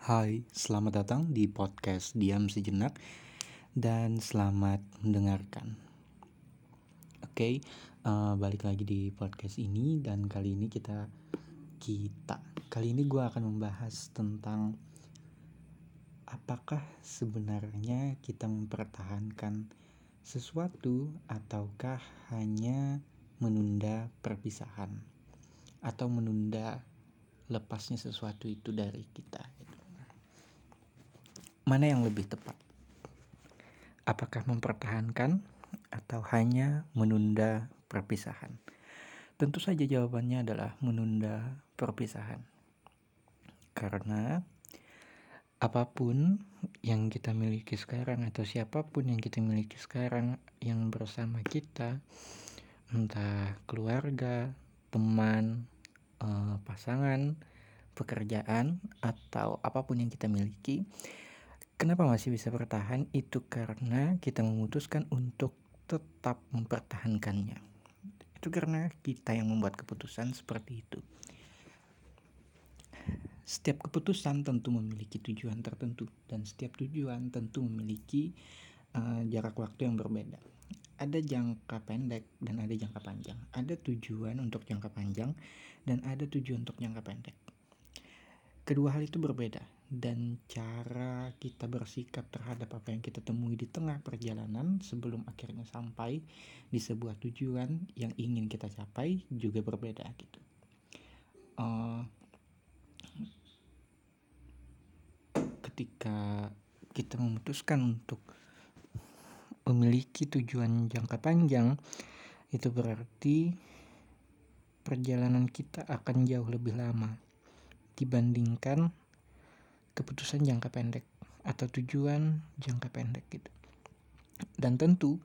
Hai, selamat datang di podcast Diam Sejenak dan selamat mendengarkan. Oke, uh, balik lagi di podcast ini dan kali ini kita kita kali ini gue akan membahas tentang apakah sebenarnya kita mempertahankan sesuatu ataukah hanya menunda perpisahan atau menunda lepasnya sesuatu itu dari kita mana yang lebih tepat? Apakah mempertahankan atau hanya menunda perpisahan? Tentu saja jawabannya adalah menunda perpisahan. Karena apa pun yang kita miliki sekarang atau siapa pun yang kita miliki sekarang yang bersama kita, entah keluarga, teman, eh, pasangan, pekerjaan, atau apa pun yang kita miliki, Kenapa masih bisa bertahan? Itu karena kita memutuskan untuk tetap mempertahankannya. Itu karena kita yang membuat keputusan seperti itu. Setiap keputusan tentu memiliki tujuan tertentu dan setiap tujuan tentu memiliki uh, jarak waktu yang berbeda. Ada jangka pendek dan ada jangka panjang. Ada tujuan untuk jangka panjang dan ada tujuan untuk jangka pendek. Kedua hal itu berbeda dan cara kita bersikap terhadap apa yang kita temui di tengah perjalanan sebelum akhirnya sampai di sebuah tujuan yang ingin kita capai juga berbeda gitu. Uh, ketika kita memutuskan untuk memiliki tujuan jangka panjang itu berarti perjalanan kita akan jauh lebih lama dibandingkan keputusan jangka pendek atau tujuan jangka pendek gitu. Dan tentu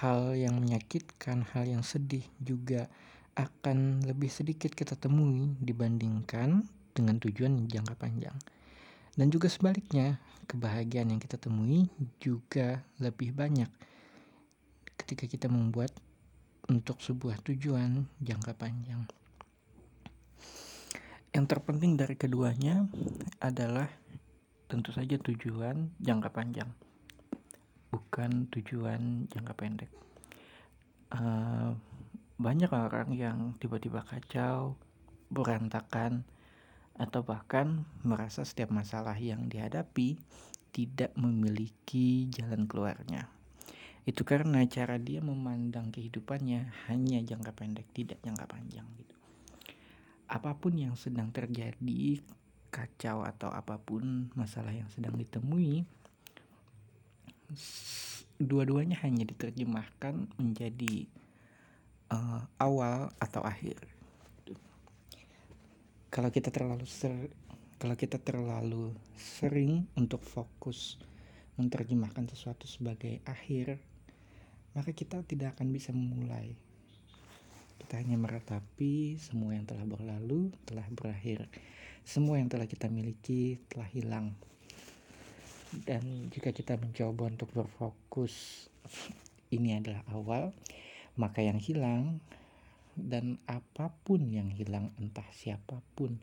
hal yang menyakitkan, hal yang sedih juga akan lebih sedikit kita temui dibandingkan dengan tujuan jangka panjang. Dan juga sebaliknya, kebahagiaan yang kita temui juga lebih banyak ketika kita membuat untuk sebuah tujuan jangka panjang. Yang terpenting dari keduanya adalah tentu saja tujuan jangka panjang, bukan tujuan jangka pendek. Uh, banyak orang yang tiba-tiba kacau, berantakan, atau bahkan merasa setiap masalah yang dihadapi tidak memiliki jalan keluarnya. Itu karena cara dia memandang kehidupannya hanya jangka pendek, tidak jangka panjang gitu apa pun yang sedang terjadi, kacau atau apa pun masalah yang sedang ditemui, dua-duanya hanya diterjemahkan menjadi uh, awal atau akhir. Kalau kita terlalu ser kalau kita terlalu sering untuk fokus menerjemahkan sesuatu sebagai akhir, maka kita tidak akan bisa memulai kita hanya meratapi semua yang telah berlalu, telah berakhir. Semua yang telah kita miliki telah hilang. Dan jika kita mencoba untuk berfokus, ini adalah awal, maka yang hilang dan apa pun yang hilang entah siapa pun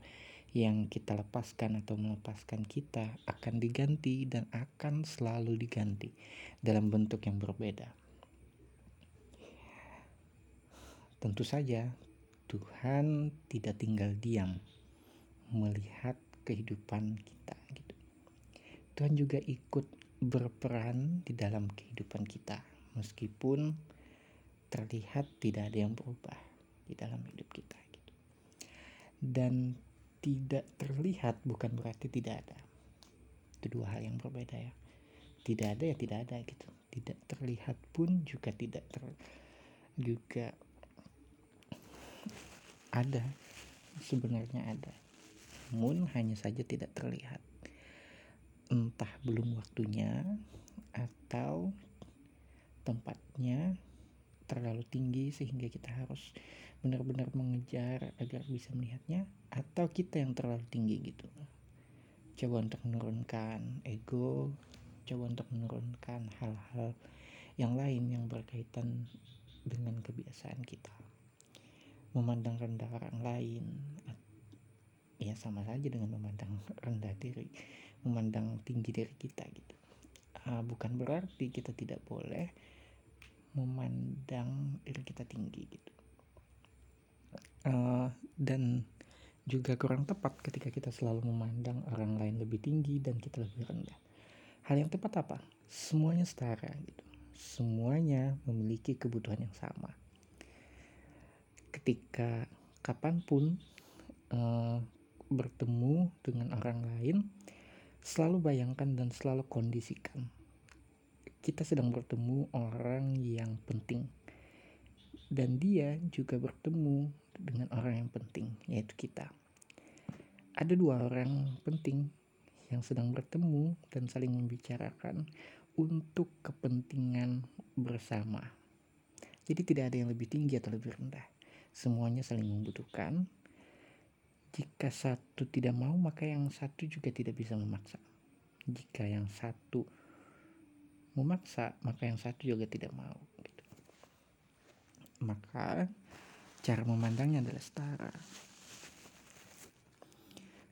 yang kita lepaskan atau melepaskan kita akan diganti dan akan selalu diganti dalam bentuk yang berbeda. Tentu saja Tuhan tidak tinggal diam melihat kehidupan kita gitu. Tuhan juga ikut berperan di dalam kehidupan kita meskipun terlihat tidak ada yang berubah di dalam hidup kita gitu. Dan tidak terlihat bukan berarti tidak ada. Itu dua hal yang berbeda ya. Tidak ada ya tidak ada gitu. Tidak terlihat pun juga tidak ter juga ada sebenarnya ada namun hanya saja tidak terlihat. Entah belum waktunya atau tempatnya terlalu tinggi sehingga kita harus benar-benar mengejar agar bisa melihatnya atau kita yang terlalu tinggi gitu. Coba untuk menurunkan ego coba untuk menurunkan hal-hal yang lain yang berkaitan dengan kebiasaan kita. Memandang rendah orang lain ya sama saja dengan memandang rendah diri memandang tinggi diri kita gitu uh, bukan berarti kita tidak boleh memandang diri kita tinggi gitu uh, dan juga kurang tepat ketika kita selalu memandang orang lain lebih tinggi dan kita lebih rendah. Hal yang tepat apa? Semuanya setara gitu. Semuanya memiliki kebutuhan yang sama. Ketika kapan pun uh, bertemu dengan orang lain, selalu bayangkan dan selalu kondisikan. Kita sedang bertemu orang yang penting. Dan dia juga bertemu dengan orang yang penting, yaitu kita. Ada dua orang penting yang sedang bertemu dan saling membicarakan untuk kepentingan bersama. Jadi tidak ada yang lebih tinggi atau lebih rendah. Semuanya saling membutuhkan. Jika satu tidak mau, maka yang satu juga tidak bisa memaksa. Jika yang satu memaksa, maka yang satu juga tidak mau. Gitu. Maka Cara memandangnya adalah setara.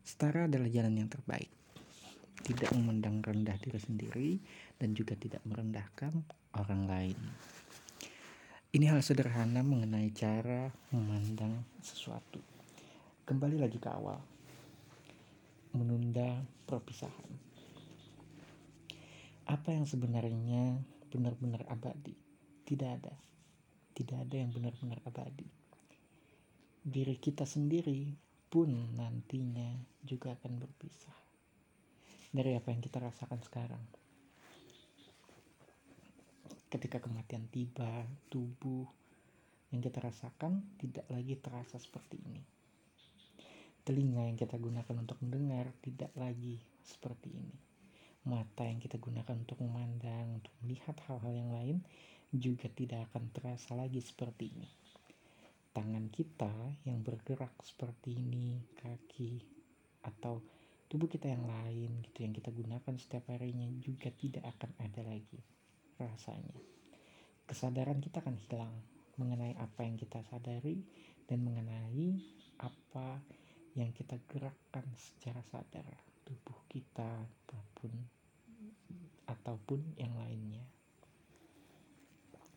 Setara adalah jalan yang terbaik. Tidak memandang rendah diri sendiri dan juga tidak merendahkan orang lain. Ini hal sederhana mengenai cara memandang sesuatu. Kembali lagi ke awal. Menunda perpisahan. Apa yang sebenarnya benar-benar abadi? Tidak ada. Tidak ada yang benar-benar abadi diri kita sendiri pun nantinya juga akan berpisah dari apa yang kita rasakan sekarang. Ketika kematian tiba, tubuh yang kita rasakan tidak lagi terasa seperti ini. Telinga yang kita gunakan untuk mendengar tidak lagi seperti ini. Mata yang kita gunakan untuk memandang, untuk melihat hal-hal yang lain juga tidak akan terasa lagi seperti ini tangan kita yang bergerak seperti ini, kaki atau tubuh kita yang lain gitu yang kita gunakan setiap harinya juga tidak akan ada lagi rasanya. Kesadaran kita akan hilang mengenai apa yang kita sadari dan mengenai apa yang kita gerakkan secara sadar tubuh kita apa pun ataupun yang lainnya.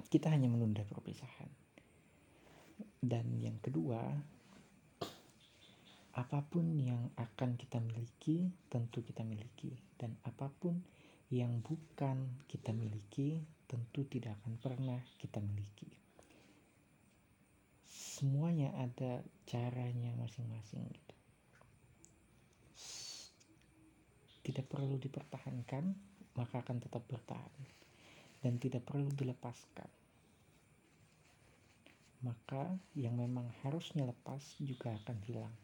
Kita hanya menunda perpisahan dan yang kedua, apa pun yang akan kita miliki, tentu kita miliki, dan apa pun yang bukan kita miliki, tentu tidak akan pernah kita miliki. Semuanya ada caranya masing-masing gitu. Tidak perlu dipertahankan, maka akan tetap bertahan. Dan tidak perlu dilepaskan maka yang memang harusnya lepas juga akan hilang.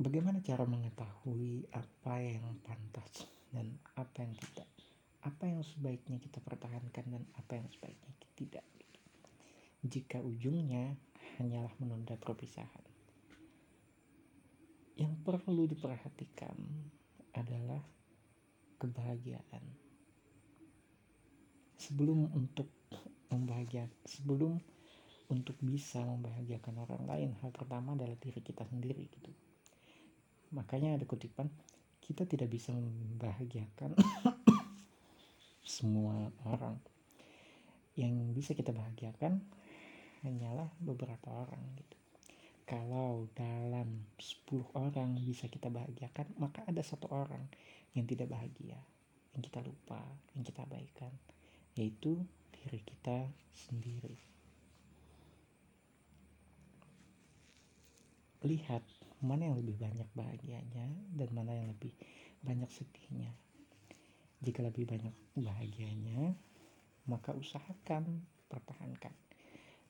Bagaimana cara mengetahui apa yang pantas dan apa yang tidak? Apa yang sebaiknya kita pertahankan dan apa yang sebaiknya? Jika ujungnya hanyalah menunda perpisahan. Yang perlu diperhatikan adalah kebahagiaan. Sebelum untuk membahagiakan sebelum untuk bisa membahagiakan orang lain hal pertama adalah diri kita sendiri gitu. Makanya ada kutipan kita tidak bisa membahagiakan semua orang. Yang bisa kita bahagiakan hanyalah beberapa orang gitu kalau dalam 10 orang bisa kita bahagiakan maka ada satu orang yang tidak bahagia yang kita lupa yang kita abaikan yaitu diri kita sendiri. Lihat mana yang lebih banyak bahagianya dan mana yang lebih banyak sedihnya. Jika lebih banyak bahagianya, maka usahakan pertahankan.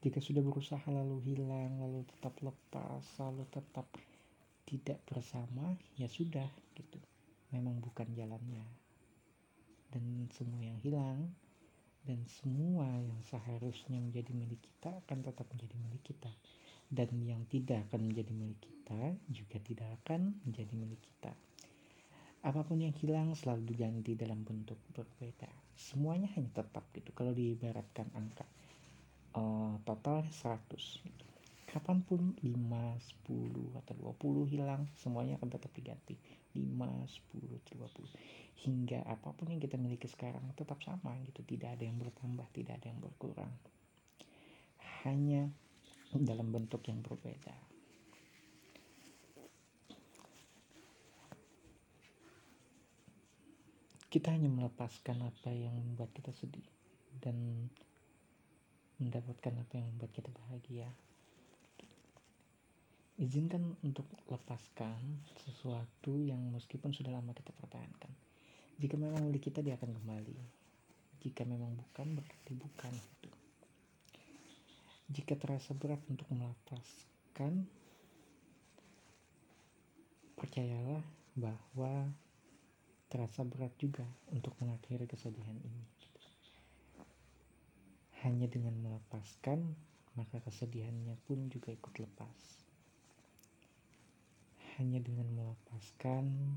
Jika sudah berusaha lalu hilang, lalu tetap lepas, lalu tetap tidak bersama, ya sudah gitu. Memang bukan jalannya. Dan semua yang hilang dan semua yang seharusnya menjadi milik kita akan tetap menjadi milik kita. Dan yang tidak akan menjadi milik kita juga tidak akan menjadi milik kita. Apa pun yang hilang selalu diganti dalam bentuk berbeda. Semuanya hanya tetap gitu. Kalau diibaratkan angka uh, total 100 gitu. kapan pun 5, 10 atau 20 hilang semuanya akan tetap diganti. 5, 10, 20 hingga apa pun yang kita miliki sekarang tetap sama gitu. Tidak ada yang bertambah tidak ada yang berkurang. Hanya dalam bentuk yang berbeda. Kita hanya melepaskan apa yang membuat kita sedih. Dan mendapatkan apa yang membuat kita bahagia. Izinkan untuk lepaskan sesuatu yang meskipun sudah lama kita pertahankan. Jika memang milik kita dia akan kembali. Jika memang bukan berarti bukan itu. Jika terasa berat untuk melepaskan percayalah bahwa terasa berat juga untuk mengakhiri kesedihan ini hanya dengan melepaskan maka kesedihannya pun juga ikut lepas hanya dengan melepaskan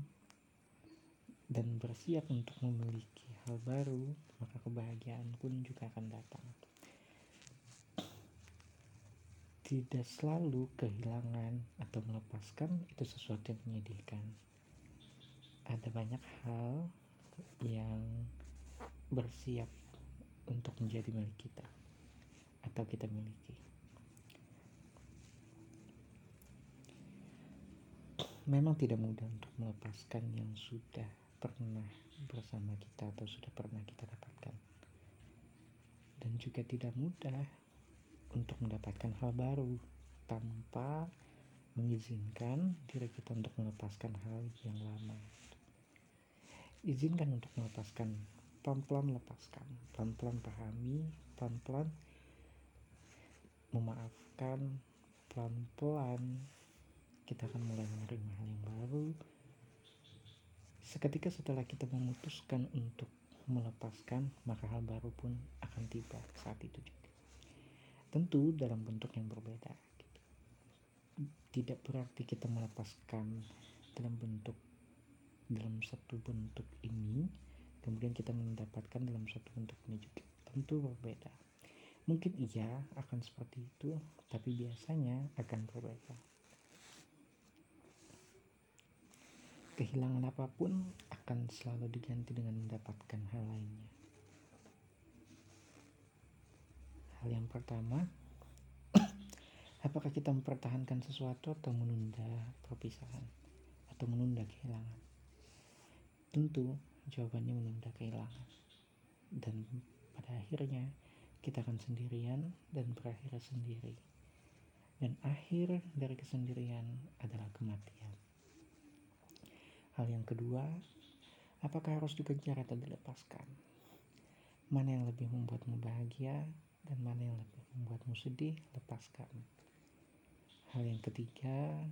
dan bersiap untuk memiliki hal baru, maka kebahagiaan pun juga akan datang. Tidak selalu kehilangan atau melepaskan itu sesuatu yang menyedihkan. Ada banyak hal yang bersiap untuk menjadi milik kita atau kita miliki. memang tidak mudah untuk melepaskan yang sudah pernah bersama kita atau sudah pernah kita dapatkan dan juga tidak mudah untuk mendapatkan hal baru tanpa mengizinkan diri kita untuk melepaskan hal yang lama izinkan untuk melepaskan pelan-pelan lepaskan pelan-pelan pahami pelan-pelan memaafkan pelan-pelan kita akan mulai menerima hal yang baru. Seketika setelah kita memutuskan untuk melepaskan, maka hal baru pun akan tiba saat itu juga. Tentu dalam bentuk yang berbeda. Gitu. Tidak berarti kita melepaskan dalam bentuk dalam satu bentuk ini, kemudian kita mendapatkan dalam satu bentuk juga. Tentu berbeda. Mungkin iya akan seperti itu, tapi biasanya akan berbeda. kehilangan apa pun akan selalu diganti dengan mendapatkan hal lainnya. Hal yang pertama, apakah kita mempertahankan sesuatu atau menunda perpisahan atau menunda kehilangan? Tentu jawabannya menunda kehilangan. Dan pada akhirnya kita akan sendirian dan berakhir sendiri. Dan akhir dari kesendirian adalah kematian. Hal yang kedua, apakah harus dikejar atau dilepaskan? Mana yang lebih membuatmu bahagia dan mana yang lebih membuatmu sedih, lepaskan. Hal yang ketiga,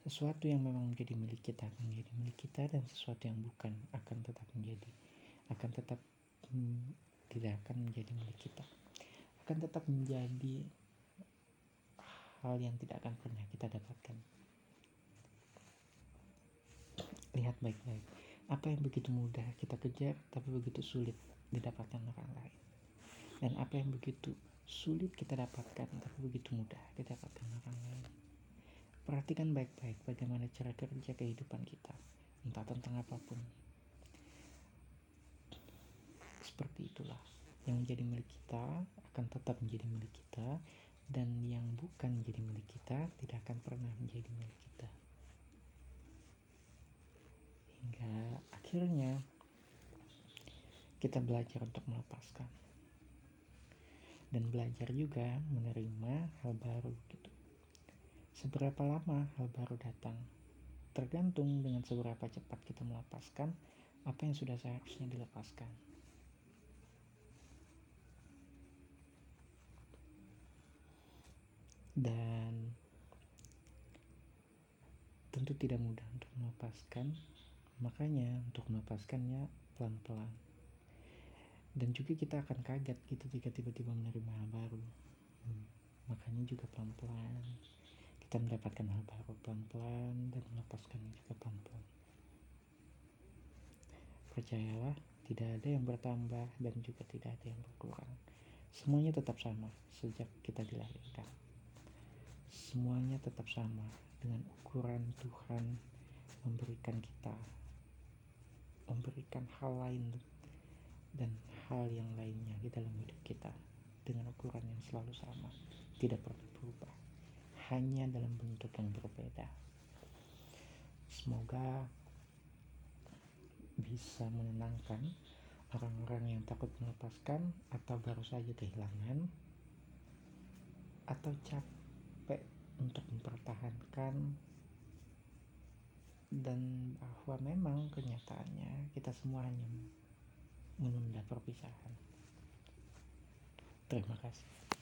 sesuatu yang memang menjadi milik kita akan menjadi milik kita dan sesuatu yang bukan akan tetap menjadi akan tetap hmm, tidak akan menjadi milik kita. Akan tetap menjadi hal yang tidak akan pernah kita dapatkan. Lihat baik-baik. Apa yang begitu mudah kita kejar tapi begitu sulit didapatkan orang lain. Dan apa yang begitu sulit kita dapatkan tapi begitu mudah didapatkan orang lain perhatikan baik-baik bagaimana cara kerja kehidupan kita. Entah tentang apa pun. Seperti itulah. Yang menjadi milik kita akan tetap menjadi milik kita. Dan yang bukan menjadi milik kita tidak akan pernah menjadi milik kita. Hingga akhirnya kita belajar untuk melepaskan. Dan belajar juga menerima hal baru gitu seberapa lama hal baru datang? Tergantung dengan seberapa cepat kita melepaskan apa yang sudah seharusnya dilepaskan. Dan tentu tidak mudah untuk melepaskan makanya untuk melepaskannya pelan-pelan. Dan juga kita akan kaget gitu jika tiba-tiba menerima hal baru. Hmm. makanya juga pelan-pelan kita mendapatkan hal baru pelan-pelan dan melepaskan juga pelan-pelan. Percayalah tidak ada yang bertambah dan juga tidak ada yang berkurang. Semuanya tetap sama sejak kita dilahirkan. Semuanya tetap sama dengan ukuran Tuhan memberikan kita memberikan hal lain dan hal yang lainnya di dalam hidup kita dengan ukuran yang selalu sama tidak pernah berubah hanya dalam bentuk yang berbeda semoga bisa menenangkan orang-orang yang takut melepaskan atau baru saja kehilangan atau capek untuk mempertahankan dan bahwa memang kenyataannya kita semua hanya menunda perpisahan. Terima kasih.